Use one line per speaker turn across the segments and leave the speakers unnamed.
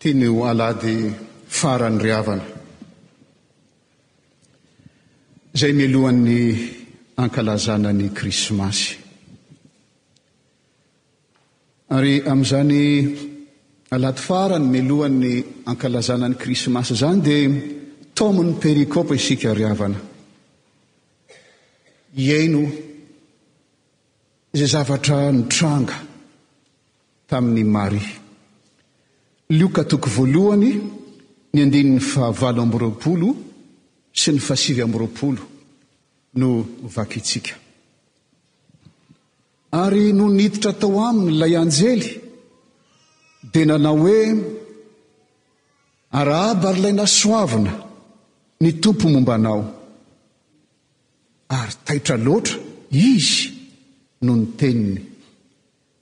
Ity no alahady farany ry havana, izay mialohan'ny ankalazana ny Krismasy. Ary amin'izany alahady farany mialohan'ny ankalazana ny Krismasy izany dia taomin'ny perikopa isika ry havana. Hihaino izay zavatra nitranga. tamin' i Maria. Lioka toko voalohany, ny andininy fahavalo amby roapolo sy ny fahasivy amby roapolo no vakintsika. Ary nony niditra tao aminy ilay anjely dia nanao hoe, Arahaba ry ilay nasoavina, ny Tompo momba anao. Ary taitra loatra izy no niteniny.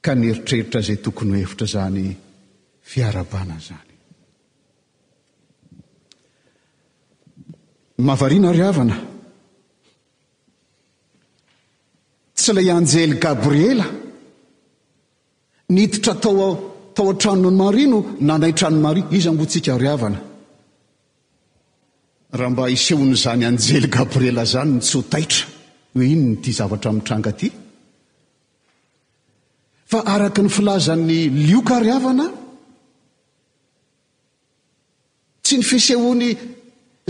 ka nieritreritra izay tokony ho efitra izany fiarahabana izany. Mahavariana ary havana. Tsy ilay anjely Gabriela niditra tao tao an-tranon'i Maria no nanaitra an'i Maria. Iza moa tsika ary havana? Raha mba isehon'izany anjely Gabriela izany ny tsy ho taitra, hoe inona ity zavatra mitranga ity? Fa araka ny filazan'ny Lioka ary havana, tsy ny fisehoany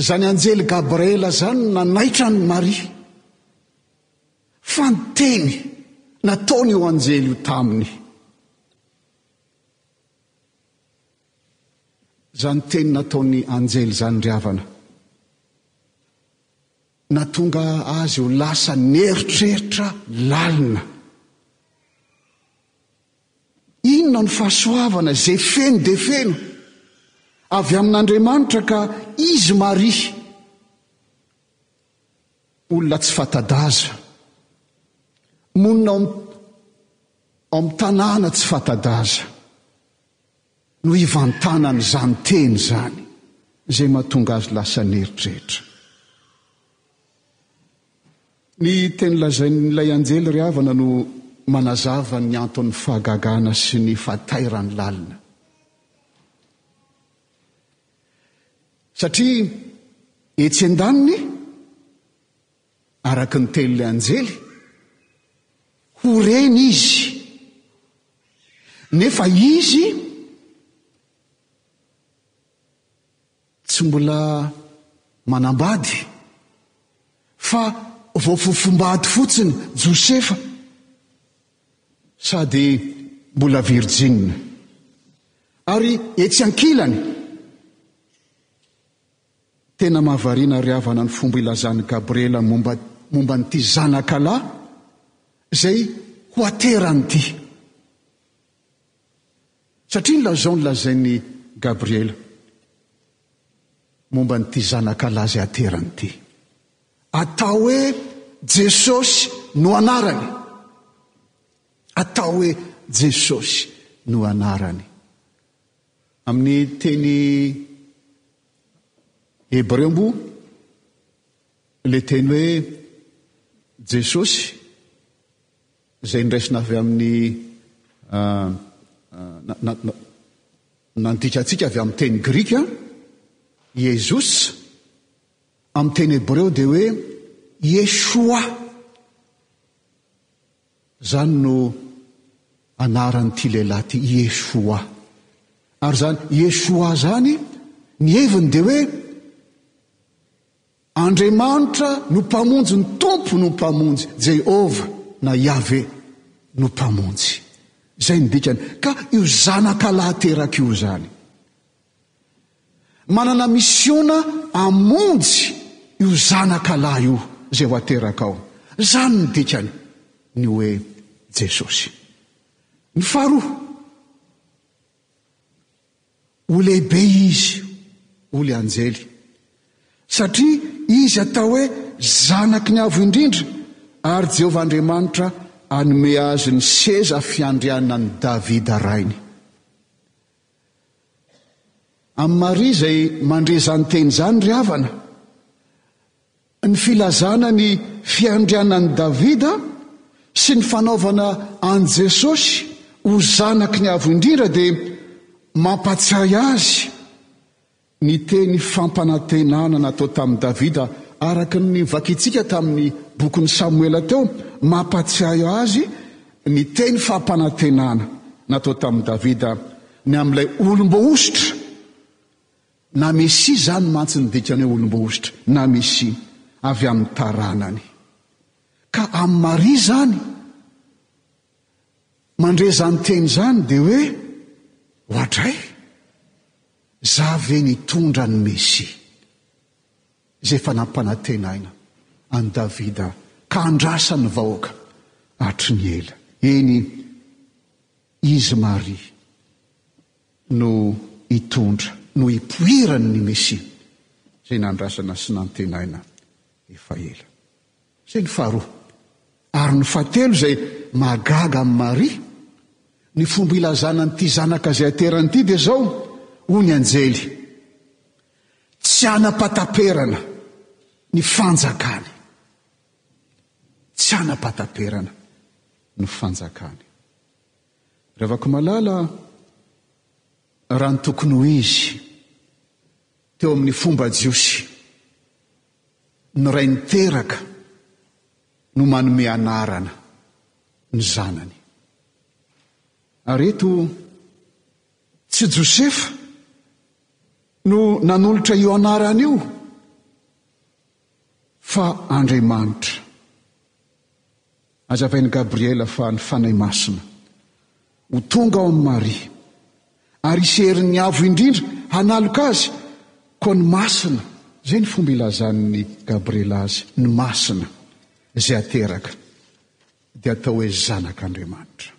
izany anjely Gabriela izany nanaitra an'i Maria, fa ny teny nataony io anjely io taminy. Izany teny nataon'ny anjely izany ry havana. Nahatonga azy ho lasa nieritreritra lalina. Inona no fahasoavana izay feno dia feno avy amin'Andriamanitra ka izy Maria, olona tsy fata-daza, monina ao amin'ny tanàna tsy fata-daza. no hivantanany izany teny izany, izay mahatonga azy lasa an'eritreritra. Ny teny lazain'ilay anjely ry havana no manazava ny anton'ny fahagagana sy ny fahatairany lalina. Satria etsy an-daniny, Araka ny tenin'ilay anjely, ho reny izy, nefa izy tsy mbola manambady, fa vao fofombady fotsiny Josefa, sady mbola virjinina. Ary etsy ankilany, Tena mahavariana ry havana ny fomba ilazan'i Gabriela momba momba an'ity zanakalahy izay ho aterany ity. Satria nilazao ny lazain'i Gabriela momba an'ity zanakalahy izay aterany ity. Atao hoe Jesosy no anarany. Atao hoe Jesosy no anarany. Amin'ny teny hebreo moa, ilay teny hoe Jesosy, izay niraisina avy amin'ny nandikantsika avy amin'ny teny grika, Iesus, amin'ny teny hebreo dia hoe Yeshua. Izany no anaran'ity lehilahy ity, Yeshua. Ary izany Yeshua izany, ny heviny dia hoe Andriamanitra no Mpamonjy, ny Tompo no Mpamonjy, Jehovah na Yaveh no Mpamonjy. Izay no dikany. Ka io zanaka lahy teraka io izany. Manana misiona hamonjy io zanaka lahy io izay ho aterakao. Izany no dikany ny hoe Jesosy. Ny faharoa, ho lehibe izy, hoy ilay anjely, satria izy atao hoe Zanaky ny Avo Indrindra, ary Jehovah Andriamanitra hanome azy ny seza fiandrianan'i Davida rainy. Amin'i Maria izay mandre izany teny izany ry havana, ny filazana ny fiandrianan'i Davida sy ny fanaovana an'i Jesosy ho Zanaky ny Avo Indrindra dia mampatsiahy azy Ny teny fampanantenana natao tamin'i Davida, araka ny novakintsika tamin'ny bokin'i Samoela teo, mampahatsiahy azy ny teny fampanantenana natao tamin'i Davida ny amin'ilay olom-boahosotra, na Mesia izany mantsy ny dikany hoe olom-boahosotra, na Mesia, avy amin'ny taranany. Ka amin'i Maria izany Mandre izany teny izany dia hoe, Oadray! Izaho ve no hitondra ny Mesia, izay efa nampanantenaina an'i Davida ka handrasa ny vahoaka hatry ny ela? Eny, Izy Maria no hitondra, no hipoiran'ny Mesia izay nandrasana sy nantenaina efa ela. Sy ny faharoa ary ny fahatelo izay mahagaga amin'i Maria, ny fomba ilazana an'ity zanaka izay aterany ity dia izao, hoy ny anjely, Tsy hanam-pahataperana ny fanjakany. Tsy hanam-pahataperana ny fanjakany. Ravako malala raha ny tokony ho izy teo amin'ny fomba jiosy. Ny Ray niteraka no manome anarana ny zanany. Ary eto, tsy Josefa no nanolotra io anarana io, fa Andriamanitra. Hazavain'i Gabriela fa ny Fanahy Masina ho tonga ao amin'i Maria, ary hisy herin'ny Avo Indrindra hanaloka azy. Koa ny Masina, izay ny fomba ilazan'i Gabriela azy, ny Masina, izay ateraka, dia atao hoe Zanak'Andriamanitra.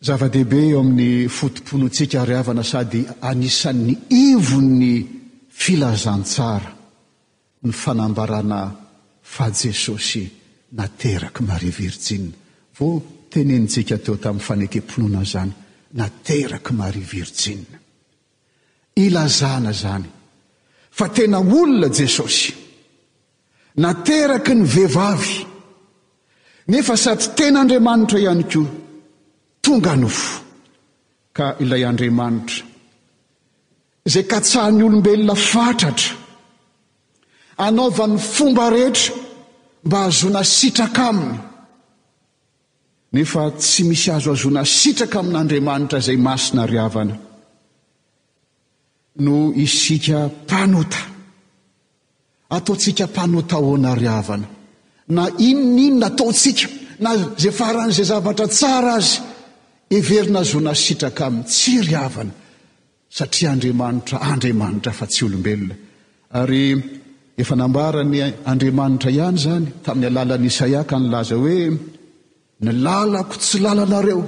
Zava-dehibe eo amin'ny foto-ponotsika ary havana sady anisan'ny ivon'ny filazantsara ny fanambarana fa Jesosy naterak'i Maria Virjina. Vo tenenintsika teo tamin'ny fanekem-pinoana izany, naterak'i Maria Virjina. Ilazana izany fa tena olona Jesosy. Nateraky ny vehivavy, nefa sady tena Andriamanitra ihany koa. Tonga nofo ka ilay Andriamanitra. Izay katsahan'ny olombelona fatratra, anaovany fomba rehetra mba hahazoana sitraka aminy, nefa tsy misy azo hahazoana sitraka amin'Andriamanitra izay masina ary havana, noho isika mpanota. Ataontsika mpanota ahoana ary havana? Na inon'inona ataontsika, na izay faran'izay zavatra tsara aza, heverina hahazoana sitraka aminy. Tsia ry havana. satria Andriamanitra Andriamanitra fa tsy olombelona, ary efa nambaran'i Andriamanitra ihany izany tamin'ny alalan'i Isaia ka nilaza hoe, Ny lalako tsy lalanareo,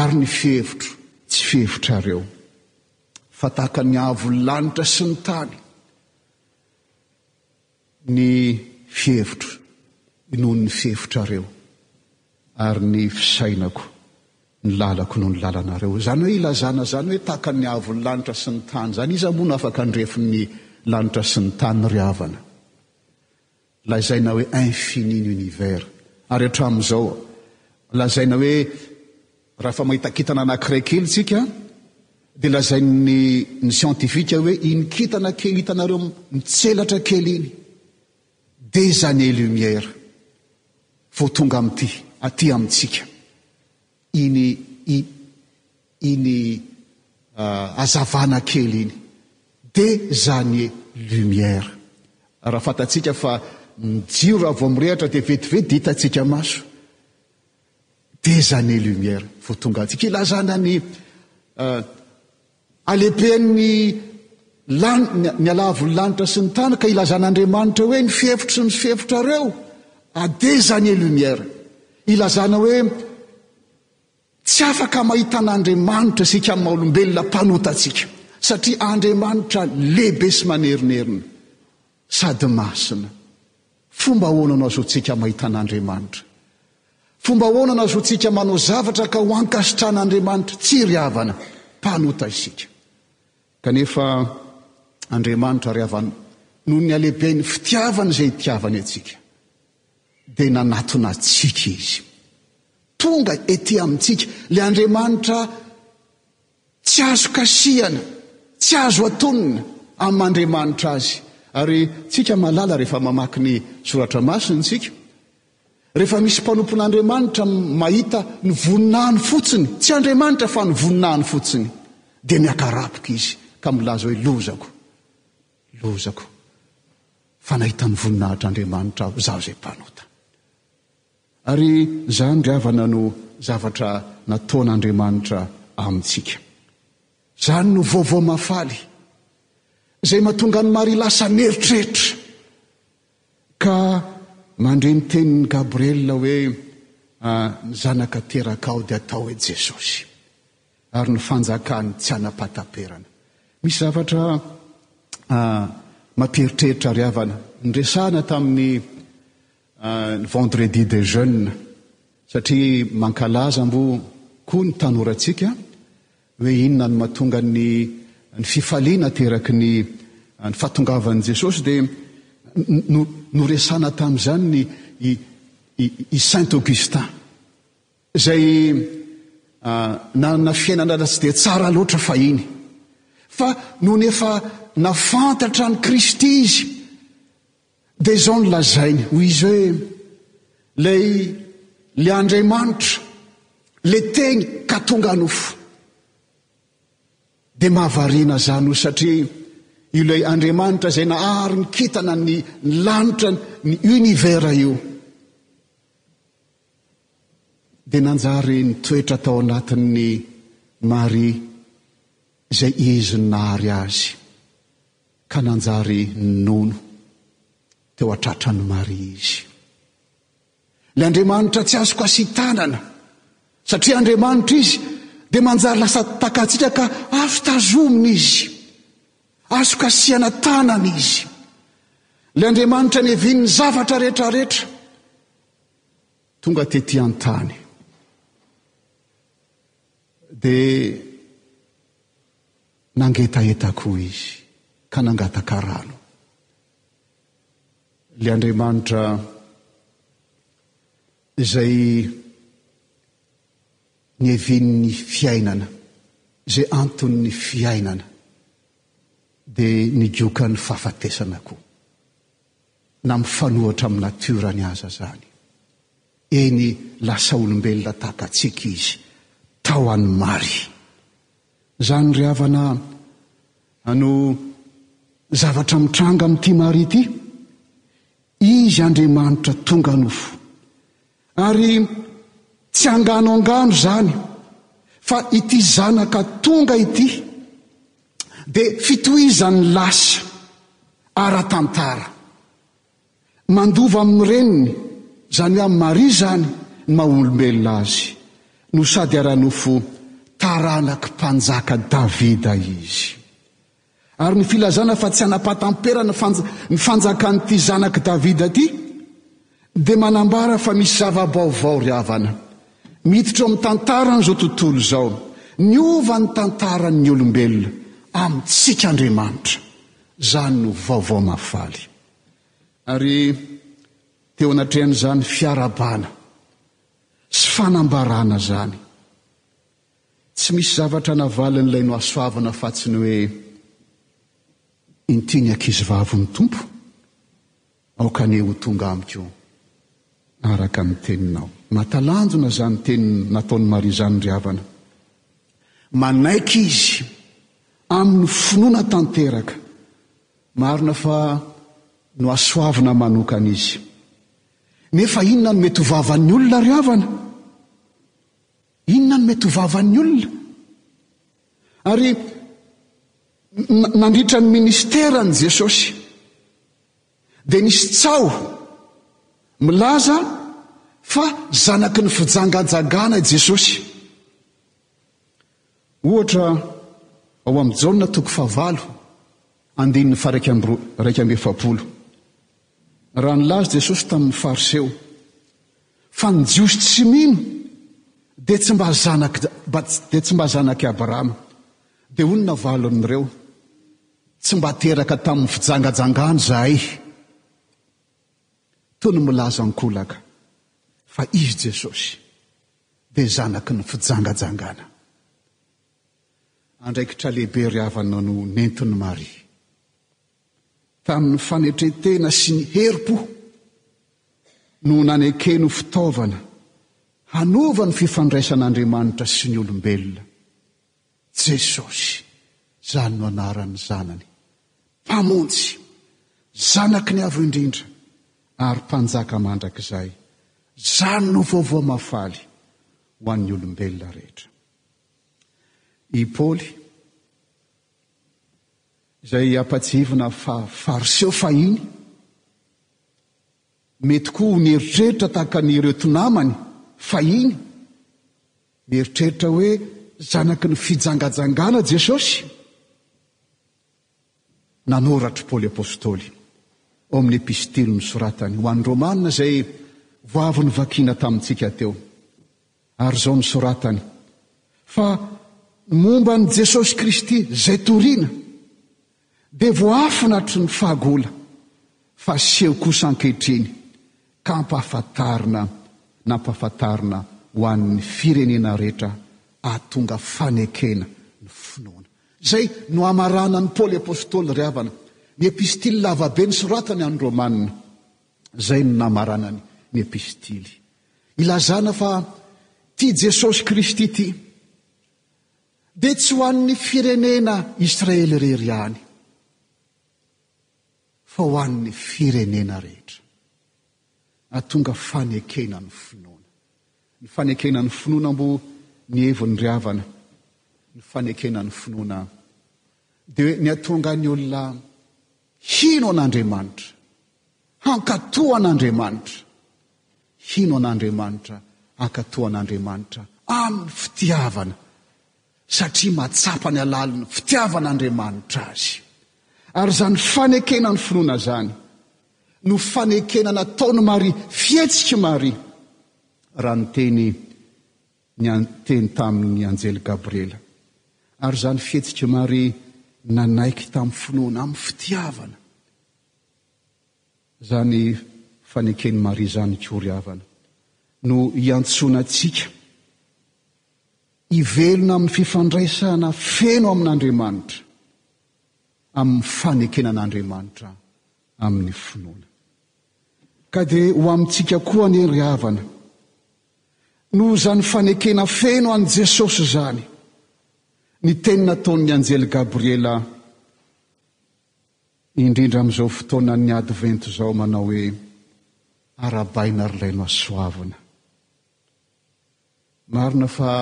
ary ny fihevitro tsy fihevitrareo, fa tahaka ny avo ny lanitra sy ny tany. ny fihevitro noho ny fihevitrareo, ary ny fisainako ny lalako noho ny lalanareo. Izany hoe ilazana izany hoe tahaka ny haavon'ny lanitra sy ny tany izany. Iza moa no afaka handrefy ny lanitra sy ny tany ry havana? Lazaina hoe infini ny univers. Ary hatramin'izao lazaina hoe Rahefa mahita kintana anankiray kely tsika dia lazain'ny ny siantifika hoe iny kintana kely hitanareo mitselatra kely iny des années lumière vao tonga amin'ity aty amintsika iny i iny hazavana kely iny des années lumière raha fantatsika fa ny jiro raha vao mirehatra dia vetivety dia hitantsika maso Des années lumière vao tonga antsika ilazana ny halehiben'ny ny halahavon'ny lanitra sy ny tany ka ilazan'Andriamanitra hoe ny fihevitry ny fihevitrareo a des années lumière ilazana hoe tsy afaka mahita an'Andriamanitra isika amin'ny maha-olombelona mpanota antsika satria Andriamanitra lehibe sy manerinerina sady masina Fomba ahoana no azontsika mahita an'Andriamanitra? Fomba ahoana no azontsika manao zavatra ka ho ankasitrahan'Andriamanitra? Tsy ry havana, mpanota isika. Kanefa Andriamanitra, ry havana, noho ny halehiben'ny fitiavany izay itiavany antsika, dia nanatona antsika Izy. Tonga ety amintsika ilay Andriamanitra Tsy azo kasihana, tsy azo atonina amin'Andriamanitra azy. Ary tsika malala rehefa mamaky ny soratra masiny tsika, rehefa misy mpanompon'Andriamanitra mahita ny voninahiny fotsiny, tsy Andriamanitra fa ny voninahiny fotsiny, dia miakarapoka izy ka milaza hoe lozako, lozako, fa nahita ny voninahitr'Andriamanitra aho, izaho izay mpanota. Ary izany ry havana no zavatra nataon'Andriamanitra amintsika. Izany no vaovao mahafaly, izay mahatonga an'i Maria lasa an'eritreritra, ka mandre ny tenin'i Gabriela hoe, A, ny zanaka terakao dia atao hoe Jesosy, ary ny fanjakany tsy hanapataperana. Misy zavatra mampieritreritra ry havana, ny resahana tamin'ny ny vendredi de jeune satria mankalaza mbo koa ny tanorantsika hoe inona no mahatonga ny ny fifaliana ateraky ny ny fahatongavan'i Jesosy dia no noresana tamin'izany ny i i i Saint Augustin izay nanana fiainana tsy dia tsara loatra fahiny fa nony efa nafantatra an'i Kristy izy Dia izao no lazainy, hoy izy hoe, Ilay ilay Andriamanitra, ilay Teny ka tonga nofo. Dia mahavariana izany hoy satria io ilay Andriamanitra izay nahary ny kintana ny lanitra ny univers io. Dia nanjary nitoetra tao anatin'ny Maria izay izy no nahary azy. Ka nanjary nono teo an-tratran'i Maria izy. Ilay Andriamanitra tsy azo kasitanana, satria Andriamanitra izy, dia manjary lasa takatsika ka azo tazomina izy, azo kasihana tanana izy. Ilay Andriamanitra nevin'ny zavatra rehetrarehetra, tonga tety an-tany. Dia Nangetaheta koa izy ka nangataka rano. Ilay Andriamanitra izay niavian'ny fiainana, izay anton'ny fiainana, dia nigokan'ny fahafatesana koa, na mifanohitra amin'ny natiorany aza izany. Eny, lasa olombelona tahaka antsika izy, tao an'i Maria. Zany ry havana a no zavatra mitranga amin'ity Maria ity, Izy Andriamanitra tonga nofo. Ary tsy angano angano zany fa ity zanaka tonga ity dia fitohizan'ny lasa ara-tantara. Mandova amin'ny reniny, izany hoe amin'i Maria izany, ny maha-olombelona azy, no sady ara-nofo taranak'i Mpanjaka Davida izy. Ary ny filazana fa tsy hanapatam-perana ny fanjakan'ity zanak'i Davida ity dia manambara fa misy zava-baovao ry havana, miditra ao amin'ny tantaran'izao tontolo izao. Niova ny tantaran'ny olombelona, amintsika Andriamanitra. Izany no vaovao mahafaly. Ary teo anatrehan'izany fiarahabana sy fanambarana izany, tsy misy zavatra navalin'ilay nohasoavana afa-tsy ny hoe, Inty ny ankizivavin'ny Tompo. Aoka anie ho tonga amiko araka ny teninao. Mahatalanjona izany teny nataon'i Maria izany ry havana. Manaiky izy amin'ny finoana tanteraka. Marina fa nohasoavina manokana izy. Nefa inona no mety ho vavan'ny olona ry havana? Inona no mety ho vavan'ny olona? Ary nandritra ny ministeran'i Jesosy, dia nisy tsaho milaza fa zanaky ny fijangajangana i Jesosy. Ohatra, ao amin'ny Jaona toko fahavalo, andininy faha-iraika amby roa, iraika amby efapolo. Raha nilaza Jesosy tamin'ny Fariseo fa ny Jiosy tsy mino dia tsy mba zanak'i dia tsy mba zanak'i Abrahama, dia hoy ny navalin'ireo, Tsy mba teraka tamin'ny fijangajangana izahay, toy ny milaza an-kolaka, fa i Jesosy dia zanaky ny fijangajangana. Andraikitra lehibe ry havana no nentin'i Maria. Tamin'ny fanetren-tena sy ny herim-po no nanekeny ho fitaovana hanova ny fifandraisan'Andriamanitra sy ny olombelona. Jesosy, izany no anaran'ny Zanany, Mpamonjy, Zanaky ny Avo Indrindra ary Mpanjaka mandrakizay, izany no vaovao mahafaly ho an'ny olombelona rehetra. I Paoly, izay ampatsiahivina fa Fariseo fahiny, mety koa ho nieritreritra tahaka ny ireo tonamany fahiny, Mieritreritra hoe zanaky ny fijangajangana Jesosy? Nanoratr'i Paoly Apostoly ao amin'ny epistily nosoratany ho an'ny Romana izay vao avy novakiana tamintsika teo. Ary izao no soratany, fa momba an'i Jesosy Kristy izay toriana, Dia voaafina hatry ny fahagola, fa seho kosa ankehitriny ka ampahafantarina na ampahafantarina ho an' ny firenena rehetra ahatonga fanekena ny finoana. Izay no amaranan' i Paoly Apôstôly ry havana, ny epistily lavabe nosoratany an' ny Rômana. Izay no namaranany ny epistily, ilazana fa ity Jesôsy Kristy ity, dia tsy ho an'ny firenena Israely irery ihany fa ho an'ny firenena rehetra. Atonga fanekena ny finoana. Ny fanekena ny finoana mbo ny heviny ry havana. Ny fanekena ny finoana dia hoe ny atonga ny olona hino an'Andriamanitra, hankatoa an'Andriamanitra. Hino an'Andriamanitra, hankatò an'Andriamanitra amin'ny fitiavana, satria mahatsapa ny halalin'ny fitiavan'Andriamanitra azy. Ary izany fanekena ny finoana izany no fanekena nataon'i Maria, fihetsik'i Maria, raha niteny ny teny tamin'ny anjely Gabriela. Ary izany fihetsik'i Maria nanaiky tamin'ny finoana, amin'ny fitiavana. Izany faneken'i Maria izany koa ry havana no iantsoana antsika hivelona amin'ny fifandraisana feno amin'Andriamanitra, amin'ny fanekena an'Andriamanitra amin'ny finoana. Ka dia ho amintsika koa anie ry havana, noho izany fanekena feno an'i Jesosy izany, ny teny nataon'ny anjely Gabriela, Indrindra amin'izao fotoanan'ny Advento izao manao hoe, Arahabaina ry laino asoavina. Marina fa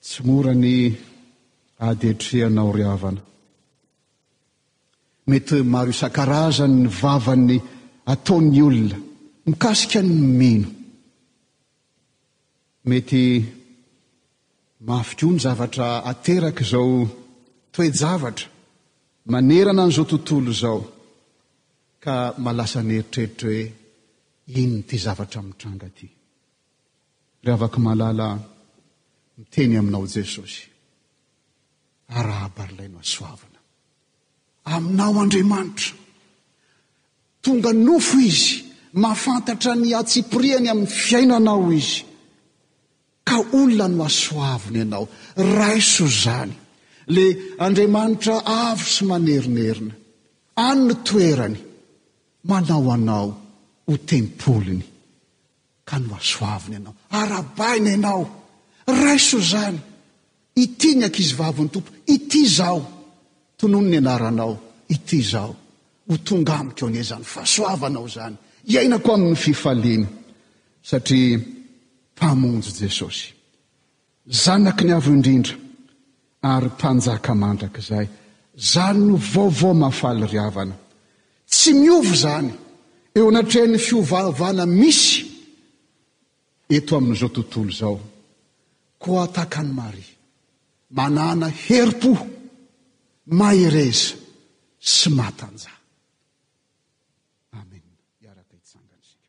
tsy mora ny ady atrehanao ry havana. Mety maro isan-karazany ny vavany ataon'ny olona mikasika ny mino. Mety mafy koa ny zavatra aterak'izao toe-javatra manerana an'izao tontolo izao ka mahalasa ny eritreritra hoe inona ity zavatra mitranga ity. Ry havako malala, miteny aminao Jesosy. Arahaba r'ilay Mahasoavina. Aminao Andriamanitra. Tonga nofo Izy, mahafantatra ny antsipiriany amin'ny fiainanao Izy, ka olona no asoaviny ianao. Raiso izany, le Andriamanitra avo sy manerinerina, any ny toerany, manao anao ho tempoliny. Ka nohasoaviny ianao. Arabaina ianao. Raiso izany. Ity ny ankizivavin'ny Tompo. Ity izaho. Tonony ny anaranao. Ity izaho. Ho tonga amiko anie izany fahasoavanao izany. Iainako amin'ny fifaliana. Satria Mpamonjy Jesosy. Zanaky ny Avo Indrindra ary Mpanjaka mandrakizay. Zany no vaovao mahafaly ry havana. Tsy miova izany eo anatrehan'ny fiovaovana misy eto amin'izao tontolo izao. Koa takan'i Maria manana herim-po mahereza sy matanjaha. Amena. Hiaraka hitsanga isika.